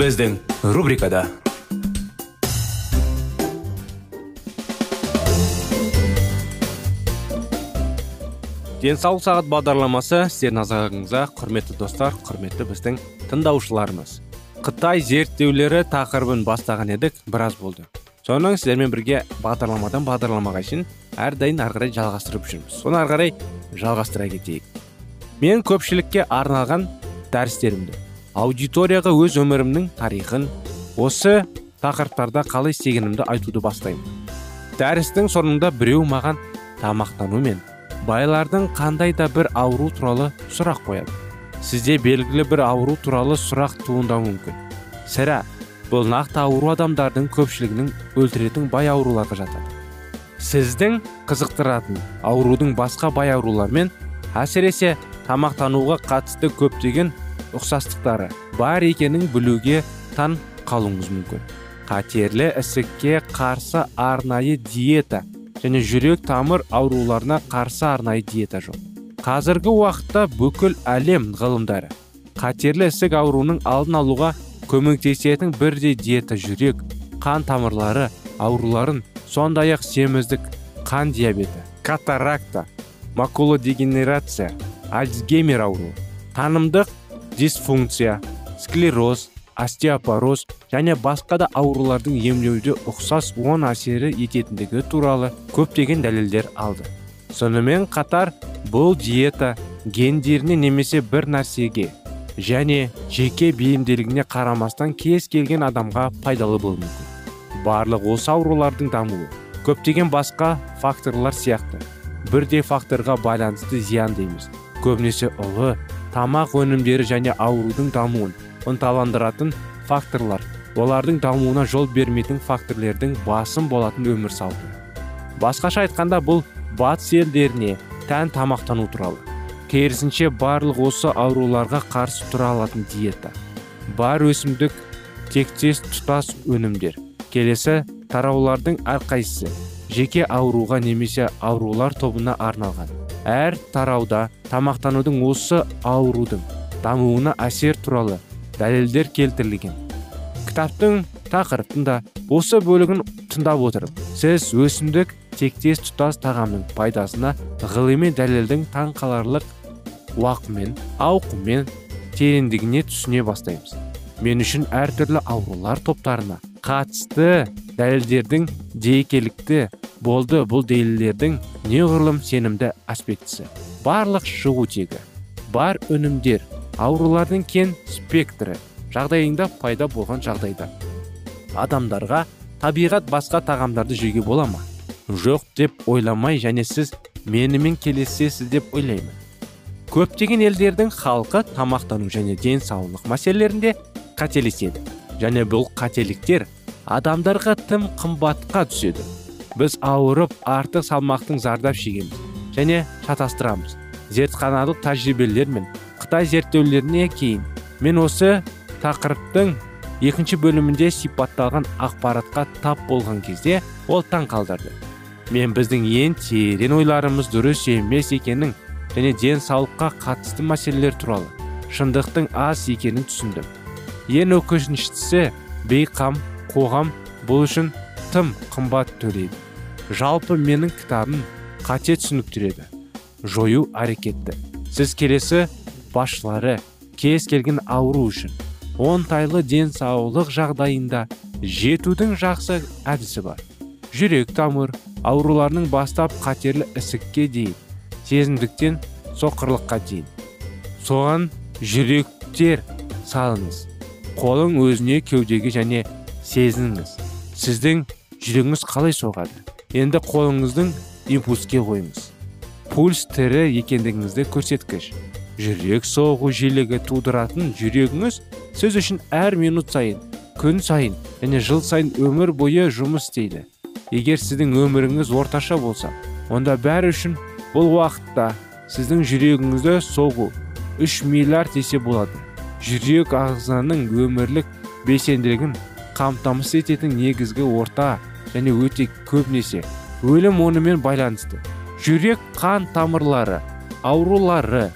Біздің рубрикада денсаулық сағат бағдарламасы сіздердің назарыңызға құрметті достар құрметті біздің тыңдаушыларымыз. Қытай зерттеулері тақырыбын бастаған едік біраз болды. Соның сіздермен бірге бағдарламадан бағдарламаға шейін әрдайым ары қарай жалғастырып жүрміз. Соны ары қарай жалғастыра кетейік. Мен көпшілікке арналған дәрістерімді аудиторияға өз өмірімнің тарихын осы тақырыптарда қалай істегенімді айтуды бастаймын. Дәрістің соңында біреу маған тамақтану мен байлардың қандай да бір ауру туралы сұрақ қояды. Сізде белгілі бір ауру туралы сұрақ туындауы мүмкін. Сірә бұл нақты ауру адамдардың көпшілігінің өлтіретін бай ауруларға жатады. Сіздің қызықтыратын аурудың басқа бай аурулармен әсіресе тамақтануға қатысты көптеген ұқсастықтары бар екенін білуге таң қалуыңыз мүмкін. Қатерлі ісікке қарсы арнайы диета және жүрек тамыр ауруларына қарсы арнайы диета жоқ. Қазіргі уақытта бүкіл әлем ғылымдары қатерлі ісік ауруының алдын алуға көмектесетін бірдей диета жүрек қан тамырлары ауруларын сондай ақ семіздік қан диабеті катаракта макулодегенерация альцгеймер ауруы танымдық дисфункция склероз остеопороз және басқа да аурулардың емдеуде ұқсас оң әсері ететіндігі туралы көптеген дәлелдер алды. Сонымен қатар бұл диета гендеріне немесе бір нәрсеге және жеке бейімділігіне қарамастан кез келген адамға пайдалы болуы мүмкін. Барлық осы аурулардың дамуы көптеген басқа факторлар сияқты. Бірдей факторға байланысты зиянды емес көбінесе ұлы тамақ өнімдері және аурудың дамуын ынталандыратын факторлар. Олардың дамуына жол бермейтін факторлердің басым болатын өмір салты. Басқаша айтқанда бұл батыс елдеріне тән тамақтану туралы. Керісінше барлық осы ауруларға қарсы тұра алатын диета. Бар өсімдік тектес тұтас өнімдер. Келесі тараулардың әрқайсысы жеке ауруға немесе аурулар тобына арналған. Әр тарауда тамақтанудың осы аурудың дамуына әсер туралы дәлелдер келтірілген. Кітаптың тақырыптың осы бөлігін тыңдап отырып сіз өсімдік тектес тұтас тағамның пайдасына ғылыми дәлелдің таңқаларлық уақымен ауқыммен тереңдігіне түсіне бастаймыз. Мен үшін әртүрлі аурулар топтарына қатысты дәлелдердің дейкелікті болды бұл дәлелдердің неғұрлым сенімді аспектісі. Барлық шығу тегі бар өнімдер аурулардың кен спектрі жағдайында пайда болған жағдайда. Адамдарға табиғат басқа тағамдарды жеуге бола ма? Жоқ деп ойламай және сіз менімен келісесіз деп ойлаймын. Көптеген елдердің халқы тамақтану және денсаулық мәселелерінде қателеседі және бұл қателіктер адамдарға тым қымбатқа түседі. Біз ауырып артық салмақтың зардап шегеміз және шатастырамыз. Зертханалық тәжірибелер мен қытай зерттеулеріне кейін мен осы тақырыптың екінші бөлімінде сипатталған ақпаратқа тап болған кезде ол таң қалдырды. Мен біздің ең терең ойларымыз дұрыс емес екенін және денсаулыққа қатысты мәселелер туралы шындықтың аз екенін түсіндім. Ең өкініштісі бейқам қоғам бұл үшін тым қымбат төлейді. Жалпы менің кітабым қате түсініктіреді. Жою әрекетті. Сіз келесі басшылары кез келген ауру үшін оңтайлы денсаулық жағдайында жетудің жақсы әдісі бар. Жүрек тамыр ауруларының бастап қатерлі ісікке дейін сезімдіктен соқырлыққа дейін. Соған жүректер салыңыз. Қолың өзіне кеудеге және сезініңіз. Сіздің жүрегіңіз қалай соғады? Енді қолыңыздың импульске қойыңыз. Пульс тірі екендігіңізді көрсеткіш. Жүрек соғу жиілігі тудыратын жүрегіңіз сіз үшін әр минут сайын күн сайын және жыл сайын өмір бойы жұмыс істейді. Егер сіздің өміріңіз орташа болса онда бәрі үшін бұл уақытта сіздің жүрегіңізді соғу 3 миллиард есе болады. Жүрек ағзаның өмірлік белсенділігін қамтамасыз ететін негізгі орта және өте көбінесе өлім онымен байланысты. Жүрек қан тамырлары аурулары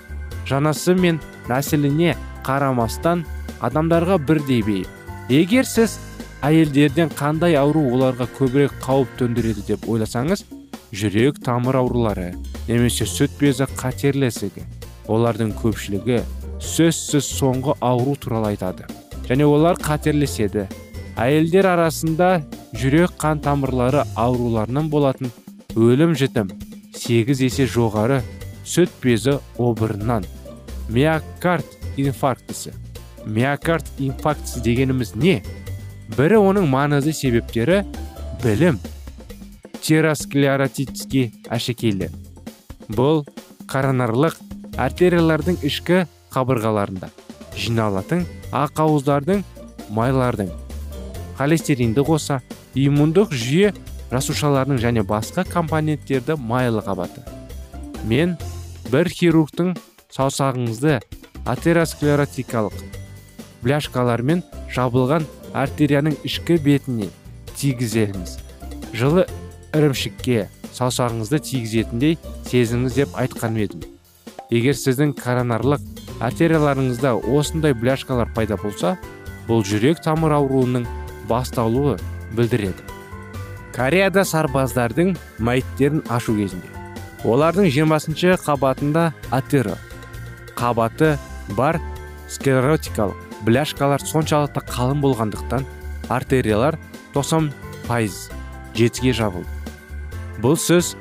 жанасы мен нәсіліне қарамастан адамдарға бірдей бейім егер сіз әйелдерден қандай ауру оларға көбірек қауіп төндіреді деп ойласаңыз жүрек тамыр аурулары немесе сүт безі қатерлі ісігі олардың көпшілігі сөзсіз соңғы ауру туралы айтады. Және олар қатерлеседі. Әйелдер арасында жүрек қан тамырлары ауруларынан болатын өлім жітім сегіз есе жоғары сүт безі обырынан. Миокард инфарктісі. Миокард инфарктісі дегеніміз не? Бірі оның маңызды себептері білім. Теросклеротитке әшекейлі. Бұл коронарлық артериялардың ішкі қабырғаларында. Жиналатын ақауыздардың майлардың холестеринді қоса иммундық жүйе жасушаларының және басқа компоненттерді майлы қабаты мен бір хирургтың саусағыңызды атеросклеротикалық бляшкалармен жабылған артерияның ішкі бетіне тигізеңіз жылы ірімшікке саусағыңызды тигізетіндей сезіңіз деп айтқан едім. Егер сіздің коронарлық артерияларыңызда осындай бляшкалар пайда болса бұл жүрек тамыр ауруының басталуы білдіреді. Кореяда сарбаздардың мәйіттерін ашу кезінде олардың 20 қабатында атеро қабаты бар склеротикалық бляшкалар соншалықты қалың болғандықтан артериялар 90 пайыз жетіге жабылды. Бұл сөз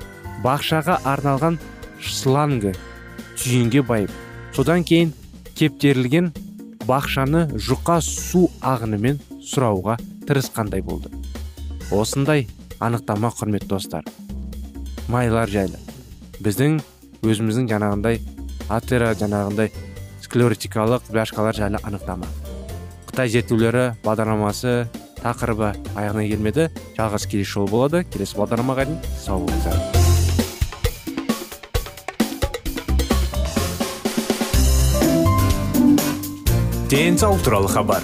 бақшаға арналған шлангі түйінге байып содан кейін кептерілген бақшаны жұқа су ағынымен сұрауға тырысқандай болды? Осындай анықтама құрметті достар. Майлар жайлы. Біздің өзіміздің жаңағындай атера жаңағындай склеротикалық бляшкалар жайлы анықтама. Қытай зерттеулері бағдарламасы тақырыбы аяғына келмеді. Жалғас келесі жолы болады. Келесі бағдарламаға дейін сау болыңыздар. Денсаулық туралы хабар.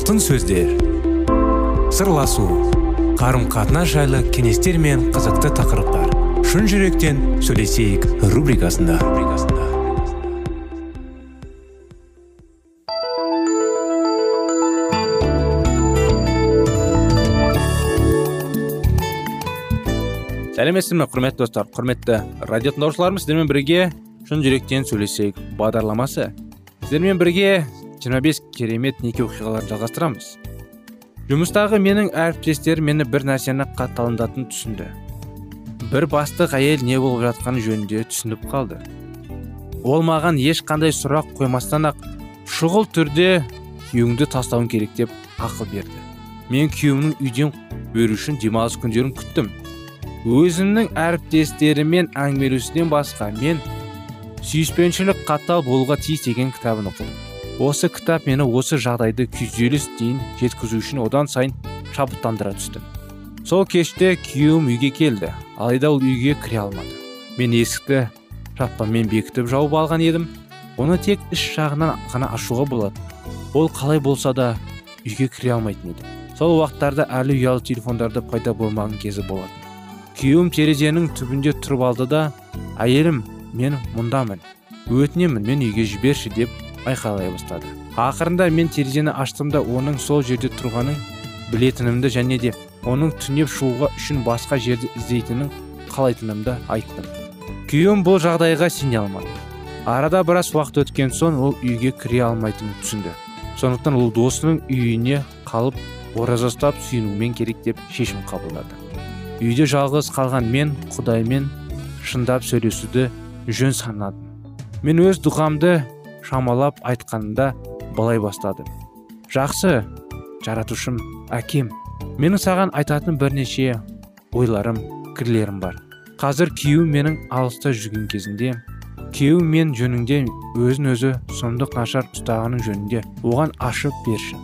Алтын сөздер. Сырласу қарым қатынас жайлы кеңестер мен қызықты тақырыптар. Шын жүректен сөйлесейік рубрикасында. Сәлеметсіз ме құрметті достар құрметті радио тыңдаушыларымыз сіздермен бірге шын жүректен сөйлесейік бағдарламасы. Сіздермен бірге 25 керемет неке оқиғаларын жалғастырамыз. Жұмыстағы менің әріптестерім мені бір нәрсені қаталындатын түсінді. Бір бастық әйел не болып жатқаны жөнінде түсініп қалды. Ол маған ешқандай сұрақ қоймастан ақ шұғыл түрде күйеуіңді тастауың керек деп ақыл берді. Мен күйеуімнің үйден беру үшін демалыс күндерін күттім. Өзімнің әріптестеріммен әңгімелесуден басқа мен сүйіспеншілік қатал болуға тиіс деген кітабын оқыдым. Осы кітап мені осы жағдайды күйзеліс дейін жеткізу үшін одан сайын шабыттандыра түсті. Сол кеште күйеуім үйге келді. Алайда ол үйге кіре алмады. Мен есікті шаппамен бекітіп жауып алған едім. Оны тек іш жағынан ғана ашуға болады ол қалай болса да үйге кіре алмайтын еді. Сол уақыттарда әлі ұялы телефондарды пайда болмаған кезі болатын. Күйеуім терезенің түбінде тұрып алды да әйелім мен мұндамын. Өтінемін мен үйге жіберші деп айқайлай бастады. Ақырында мен терезені аштым да оның сол жерде тұрғанын білетінімді және де оның түнеп шығуға үшін басқа жерді іздейтінін қалайтынымды айттым. Күйеуім бұл жағдайға сене алмады. Арада біраз уақыт өткен соң ол үйге кіре алмайтынын түсінді. Сондықтан ол досының үйіне қалып ораза ұстап сүйінумен керек деп шешім қабылдады. Үйде жалғыз қалған мен құдаймен шындап сөйлесуді жөн санадым. Мен өз дұғамды шамалап айтқанында былай бастадым жақсы жаратушым әкем менің саған айтатын бірнеше ойларым пікірлерім бар. Қазір күйеуім менің алыста жүрген кезінде күйеуім мен жөнінде өзін өзі сұмдық нашар ұстағаның жөнінде оған ашып берші.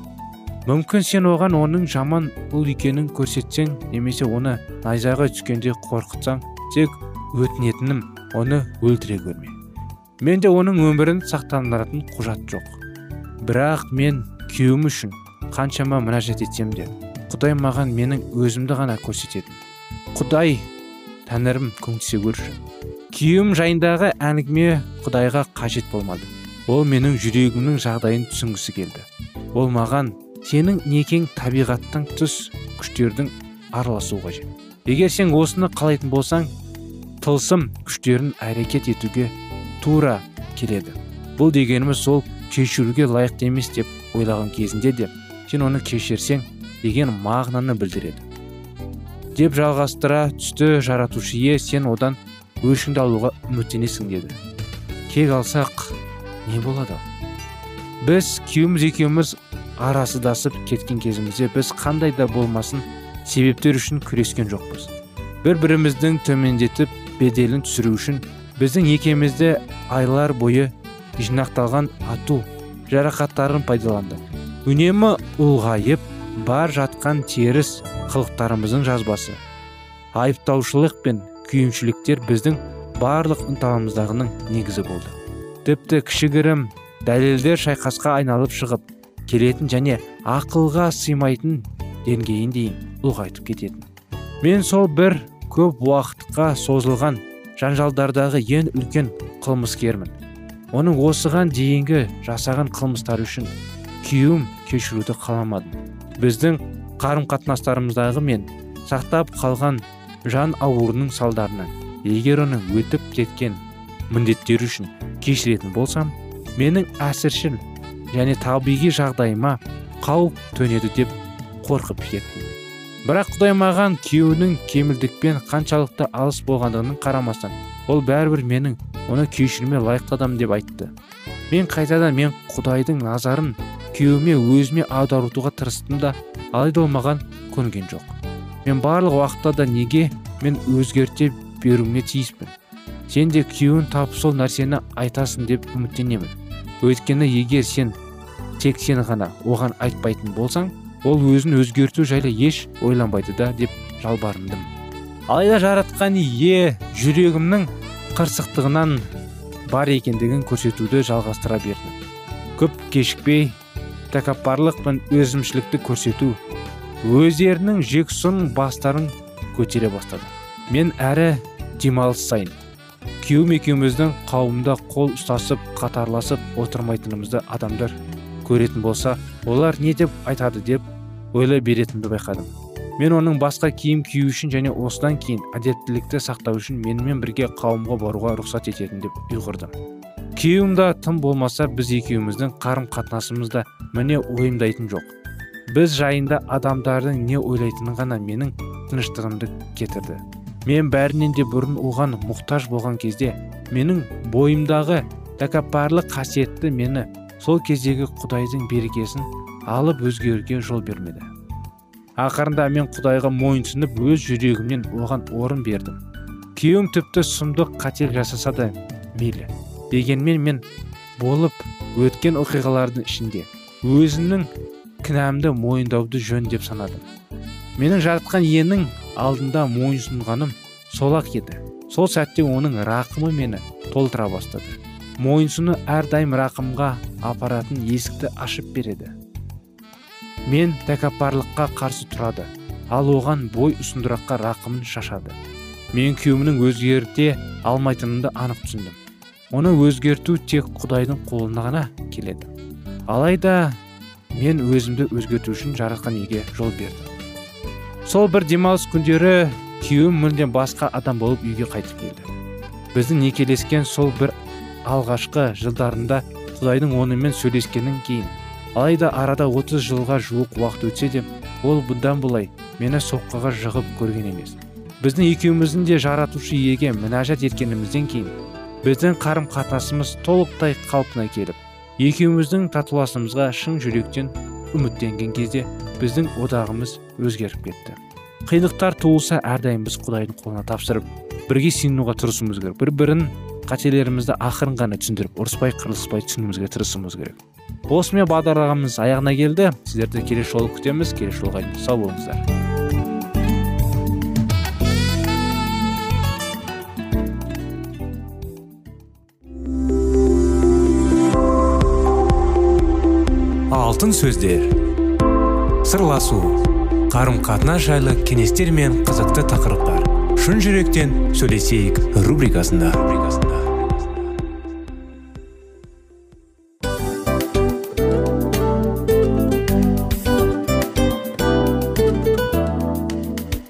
Мүмкін сен оған оның жаман бұл екенін көрсетсең немесе оны найзаға түскенде қорқытсаң тек өтінетінім оны өлтіре көрме менде оның өмірін сақтандыратын құжат жоқ. Бірақ мен күйеуім үшін қаншама мінәжат етсем де құдай маған менің өзімді ғана көрсететін. Құдай тәңірім көмектесе көрші. Күйеуім жайындағы әңгіме құдайға қажет болмады. Ол менің жүрегімнің жағдайын түсінгісі келді. Ол маған сенің некең табиғаттың түс күштердің араласуы қажет. Егер сен осыны қалайтын болсаң тылсым күштерін әрекет етуге тура келеді. Бұл дегеніміз сол кешіруге лайықты емес деп ойлаған кезінде де сен оны кешірсең деген мағынаны білдіреді. Деп жалғастыра түсті жаратушы ие сен одан өшіңді алуға үміттенесің деді. Кек алсақ не болады? Біз күйеуіміз екеуміз арасыдасып кеткен кезімізде біз қандай да болмасын себептер үшін күрескен жоқпыз. Бір біріміздің төмендетіп беделін түсіру үшін біздің екемізде айлар бойы жинақталған ату жарақаттарын пайдаланды. Үнемі ұлғайып бар жатқан теріс қылықтарымыздың жазбасы. Айыптаушылық пен күйімшіліктер біздің барлық ынталарымыздағының негізі болды. Тіпті кішігірім дәлелдер шайқасқа айналып шығып келетін және ақылға сыймайтын деңгейін дейін ұлғайтып кететін. Мен сол бір көп уақытқа созылған жанжалдардағы ең үлкен қылмыскермін. Оның осыған дейінгі жасаған қылмыстары үшін күйеуім кешіруді қаламадым. Біздің қарым қатынастарымыздағы мен сақтап қалған жан ауруының салдарынан егер оның өтіп кеткен міндеттері үшін кешіретін болсам менің әсіршіл және табиғи жағдайыма қауіп төнеді деп қорқып кеттім. Бірақ құдай маған күйеуінің кемілдікпен қаншалықты алыс болғандығының қарамастан ол бәрібір менің оны кешіруіме лайықты адам деп айтты. Мен қайтадан мен құдайдың назарын күйеуіме өзіме аударытуға тырыстым да алайда ол маған көнген жоқ. Мен барлық уақытта да неге мен өзгерте беруіме тиіспін. Сен де күйеуін тапып сол нәрсені айтасың деп үміттенемін. Өйткені егер сен тек сен ғана оған айтпайтын болсаң ол өзін өзгерту жайлы еш ойланбайды да деп жалбарындым. Алайда жаратқан ие жүрегімнің қырсықтығынан бар екендігін көрсетуді жалғастыра берді көп кешікпей тәкаппарлық пен өзімшілікті көрсету өздерінің жексұн бастарын көтере бастады мен әрі демалыс сайын күйеуім екеуміздің қауымда қол ұстасып қатарласып отырмайтынымызды адамдар көретін болса олар не деп айтады деп ойлай беретінімді байқадым. Мен оның басқа киім кию үшін және осыдан кейін әдептілікті сақтау үшін менімен бірге қауымға баруға рұқсат ететін деп ұйғырдым. Күйеуім да тым болмаса біз екеуміздің қарым қатынасымыз да міне ойымдайтын жоқ. Біз жайында адамдардың не ойлайтынын ғана менің тыныштығымды кетірді. Мен бәрінен де бұрын оған мұқтаж болған кезде менің бойымдағы тәкаппарлық қасиетті мені сол кездегі құдайдың берекесін алып өзгеруге жол бермеді. Ақырында мен құдайға мойынсынып өз жүрегімнен оған орын бердім. Күйеуім тіпті сұмдық қателік жасаса да мейлі дегенмен мен болып өткен оқиғалардың ішінде өзімнің кінәмді мойындауды жөн деп санадым. Менің жаратқан иенің алдында мойынсұнғаным сол ақ еді. Сол сәтте оның рақымы мені толтыра бастады. Мойынсыну әрдайым рақымға апаратын есікті ашып береді. Мен тәкаппарлыққа қарсы тұрады ал оған бой ұсындыраққа рақымын шашады. Мен күйеуімнің өзгерте алмайтынымды анық түсіндім. Оны өзгерту тек құдайдың қолына ғана келеді. Алайда мен өзімді өзгерту үшін жаратқан иеге жол бердім. Сол бір демалыс күндері күйеуім мүлдем басқа адам болып үйге қайтып келді. Біздің некелескен сол бір алғашқы жылдарында құдайдың онымен сөйлескеннен кейін. Алайда арада 30 жылға жуық уақыт өтсе де ол бұдан былай мені соққыға жығып көрген емес. Біздің екеуміздің де жаратушы иеге мінәжат еткенімізден кейін біздің қарым қатынасымыз толықтай қалпына келіп екеуміздің татуласымызға шын жүректен үміттенген кезде біздің одағымыз өзгеріп кетті. Қиындықтар туылса әрдайым біз құдайдың қолына тапсырып бірге сенуге тырысуымыз керек. Бір бірін қателерімізді ақырын ғана түсіндіріп ұрыспай қырылыспай түсінуімізге тырысуымыз керек. Осымен бағдарламамыз аяғына келді. Сіздерді келесі жолы күтеміз. Келесі жолға дейін сау болыңыздар. Алтын сөздер. Сырласу. Қарым қатынас жайлы кеңестер мен қызықты тақырыптар. Шын жүректен сөйлесейік рубрикасында.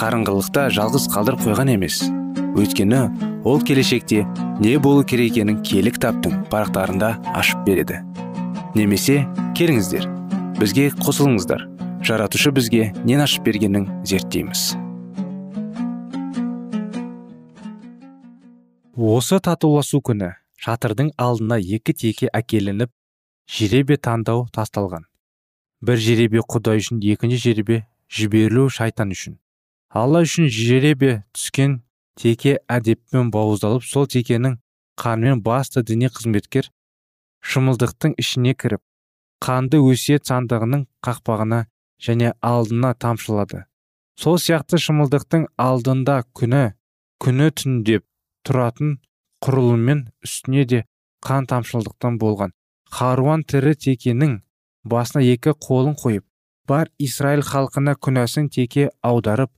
қарыңғылықта жалғыз қалдырып қойған емес. Өйткені ол келешекте не болу керек екенін кітаптың парақтарында ашып береді. Немесе келіңіздер бізге қосылыңыздар. Жаратушы бізге нен ашып бергенін зерттейміз. Осы татуласу күні шатырдың алдына екі теке әкелініп жеребе таңдау тасталған. Бір жеребе құдай үшін екінші жеребе жіберілу шайтан үшін. Алла үшін жеребе түскен теке әдеппен бауыздалып сол текенің қанымен басты діни қызметкер шымылдықтың ішіне кіріп қанды өсиет сандығының қақпағына және алдына тамшылады. Сол сияқты шымылдықтың алдында күні күні түндеп тұратын құрылыммен үстіне де қан тамшылдықтан болған. Харуан тірі текенің басына екі қолын қойып бар израиль халқына күнәсін теке аударып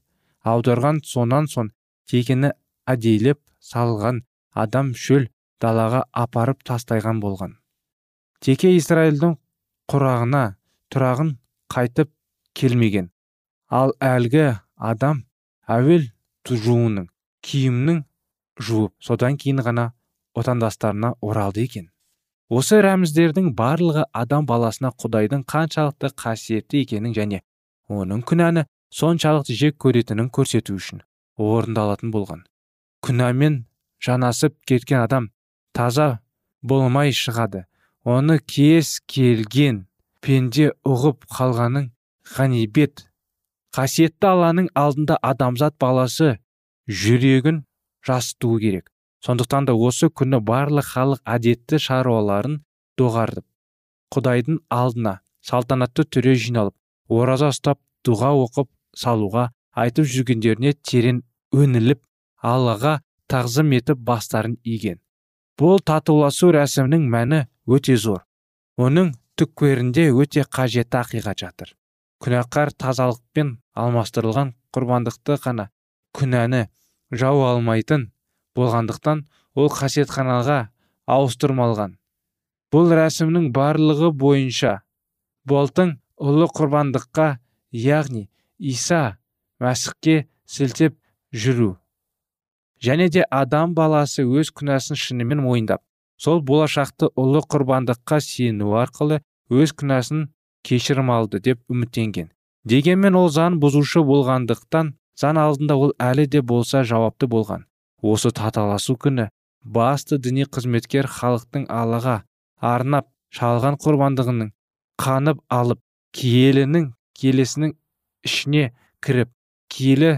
аударған сонан соң текені әдейлеп салған адам шөл далаға апарып тастайған болған. Теке израильдің құрағына тұрағын қайтып келмеген. Ал әлгі адам әуел жуынның киімнің жуып содан кейін ғана отандастарына оралды екен. Осы рәміздердің барлығы адам баласына құдайдың қаншалықты қасиетті екенін және оның күнәні соншалықты жек көретінін көрсету үшін орындалатын болған. Күнәмен жанасып кеткен адам таза болмай шығады. Оны кез келген пенде ұғып қалғаның ғанибет қасиетті алланың алдында адамзат баласы жүрегін жасытуы керек. Сондықтан да осы күні барлық халық әдетті шаруаларын доғардып құдайдың алдына салтанатты түрде жиналып ораза ұстап дұға оқып салуға айтып жүргендеріне терең өніліп аллаға тағзым етіп бастарын иген. Бұл татуласу рәсімінің мәні өте зор. Оның түкпірінде өте қажетті ақиқат жатыр. Күнәқар тазалықпен алмастырылған құрбандықты ғана күнәні жау алмайтын болғандықтан ол қасиетханаға ауыстырмалған. Бұл рәсімнің барлығы бойынша болтың ұлы құрбандыққа яғни иса мәсіхке сілтеп жүру. Және де адам баласы өз күнәсін шынымен мойындап сол болашақты ұлы құрбандыққа сену арқылы өз күнәсін кешірім алды деп үміттенген. Дегенмен ол заң бұзушы болғандықтан заң алдында ол әлі де болса жауапты болған. Осы таталасу күні басты діни қызметкер халықтың аллаға арнап шалған құрбандығының қанып алып киелінің келесінің ішіне кіріп киелі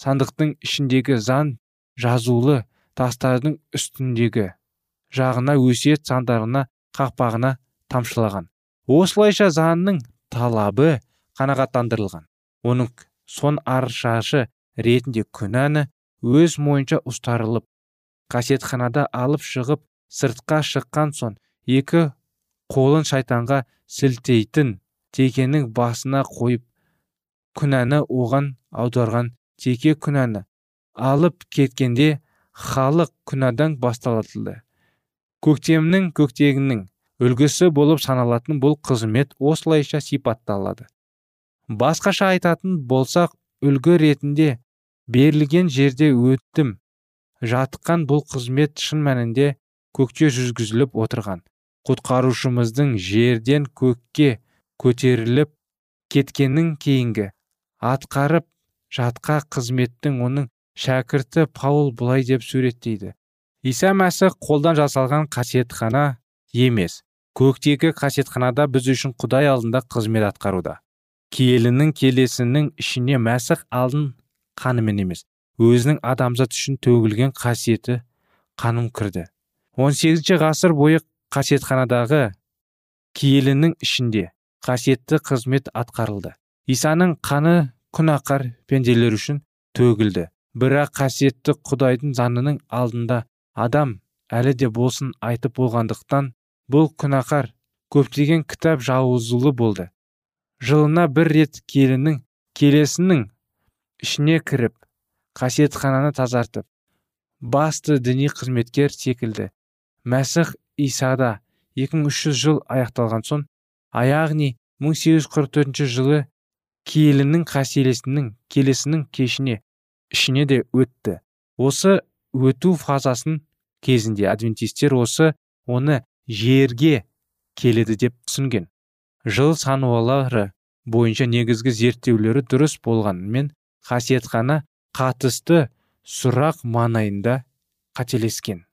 сандықтың ішіндегі зан жазулы тастардың үстіндегі жағына өсиет сандарына қақпағына тамшылаған. Осылайша заңның талабы қанағаттандырылған. Оның сон аршашы ретінде күнәні өз мойынша ұстарылып қасиетханада алып шығып сыртқа шыққан соң екі қолын шайтанға сілтейтін текенің басына қойып күнәні оған аударған теке күнәні алып кеткенде халық күнәдан басталатылды. Көктемнің көктегінің үлгісі болып саналатын бұл қызмет осылайша сипатталады. Басқаша айтатын болсақ үлгі ретінде берілген жерде өттім. Жатқан бұл қызмет шын мәнінде көкте жүргізіліп отырған. Құтқарушымыздың жерден көкке көтеріліп кеткеннің кейінгі атқарып жатқа қызметтің оның шәкірті паул былай деп суреттейді. Иса мәсіх қолдан жасалған қасиетхана емес. Көктегі қасиетханада біз үшін құдай алдында қызмет атқаруда. Киелінің келесінің ішіне мәсіх алдын қанымен емес. Өзінің адамзат үшін төгілген қасиеті қаным кірді. 18 ғасыр бойы қасиетханадағы киелінің ішінде қасиетті қызмет атқарылды. Исаның қаны күнәқар пенделер үшін төгілді. Бірақ қасиетті құдайдың заңының алдында адам әлі де болсын айтып болғандықтан бұл күнәқар көптеген кітап жауызулы болды. Жылына бір рет келінің келесінің ішіне кіріп қасиетхананы тазартып басты діни қызметкер секілді. Мәсіх исада 2300 жыл аяқталған соң яғни 1844 жылы киелінің қаселесінің келесінің кешіне ішіне де өтті. Осы өту фазасын кезінде адвентистер осы оны жерге келеді деп түсінген. Жыл сануалары бойынша негізгі зерттеулері дұрыс болғанымен қасиетхана қатысты сұрақ маңайында қателескен.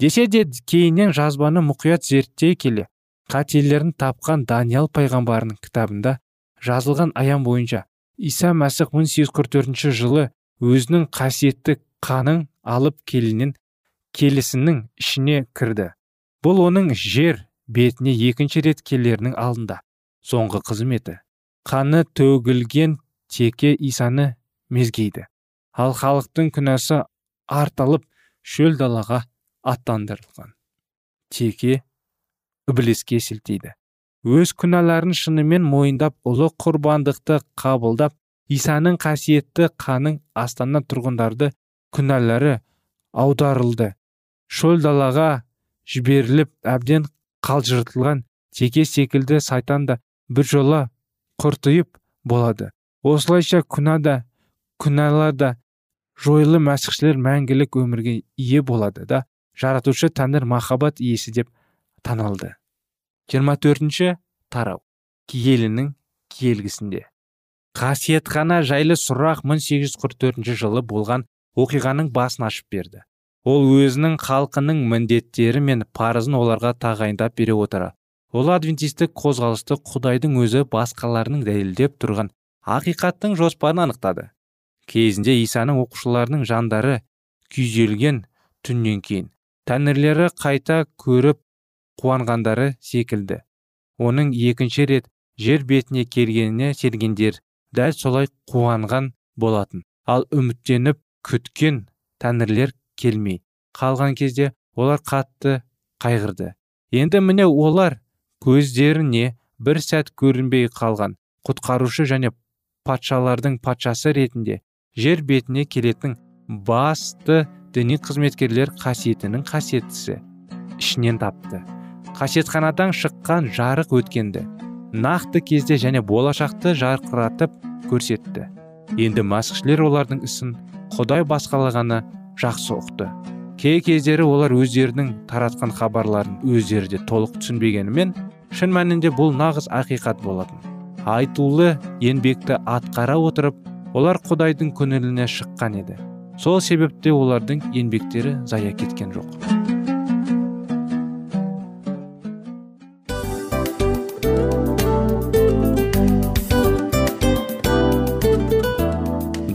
Десе де кейіннен жазбаны мұқият зерттей келе қателерін тапқан даниял пайғамбарының кітабында жазылған аян бойынша. Иса мәсіх 1844 жылы өзінің қасиетті қанын алып келінен келісінің ішіне кірді. Бұл оның жер бетіне екінші рет келерінің алдында. Соңғы қызметі. Қаны төгілген теке исаны мезгейді. Ал халықтың күнәсі артылып шөл далаға аттандырылған. Теке ібіліске сілтейді өз күнәларын шынымен мойындап ұлы құрбандықты қабылдап исаның қасиетті қаның астана тұрғындарды күнәлары аударылды. Шөл далаға жіберіліп әбден қалжыртылған теке секілді сайтан да біржола құртыйып болады. Осылайша күнә да күнәлар да жойылы мәсіхшілер мәңгілік өмірге ие болады да жаратушы тәңір махаббат иесі деп таналды 24 төртінші тарау киелінің киелгісінде. Қасиетхана жайлы сұрақ 1844 жылы болған оқиғаның басын ашып берді. Ол өзінің халқының міндеттері мен парызын оларға тағайындап бере отыра. Ол адвентистік қозғалысты құдайдың өзі басқаларының дәлелдеп тұрған ақиқаттың жоспарын анықтады. Кезінде исаның оқушыларының жандары күйзелген түннен кейін. Тәңірлері қайта көріп қуанғандары секілді. Оның екінші рет жер бетіне келгеніне сергендер дәл солай қуанған болатын. Ал үміттеніп күткен тәңірлер келмей. Қалған кезде олар қатты қайғырды. Енді міне олар көздеріне бір сәт көрінбей қалған. Құтқарушы және патшалардың патшасы ретінде жер бетіне келетін басты діни қызметкерлер қасиетінің қасиеттісі ішінен тапты. Қасиетханадан шыққан жарық өткенді нақты кезде және болашақты жарқыратып көрсетті. Енді масқішілер олардың ісін құдай басқалағаны жақсы ұқты. Кей кездері олар өздерінің таратқан хабарларын өздері де толық түсінбегенімен шын мәнінде бұл нағыз ақиқат болатын. Айтулы еңбекті атқара отырып олар құдайдың көңіліне шыққан еді. Сол себепте олардың еңбектері зая кеткен жоқ.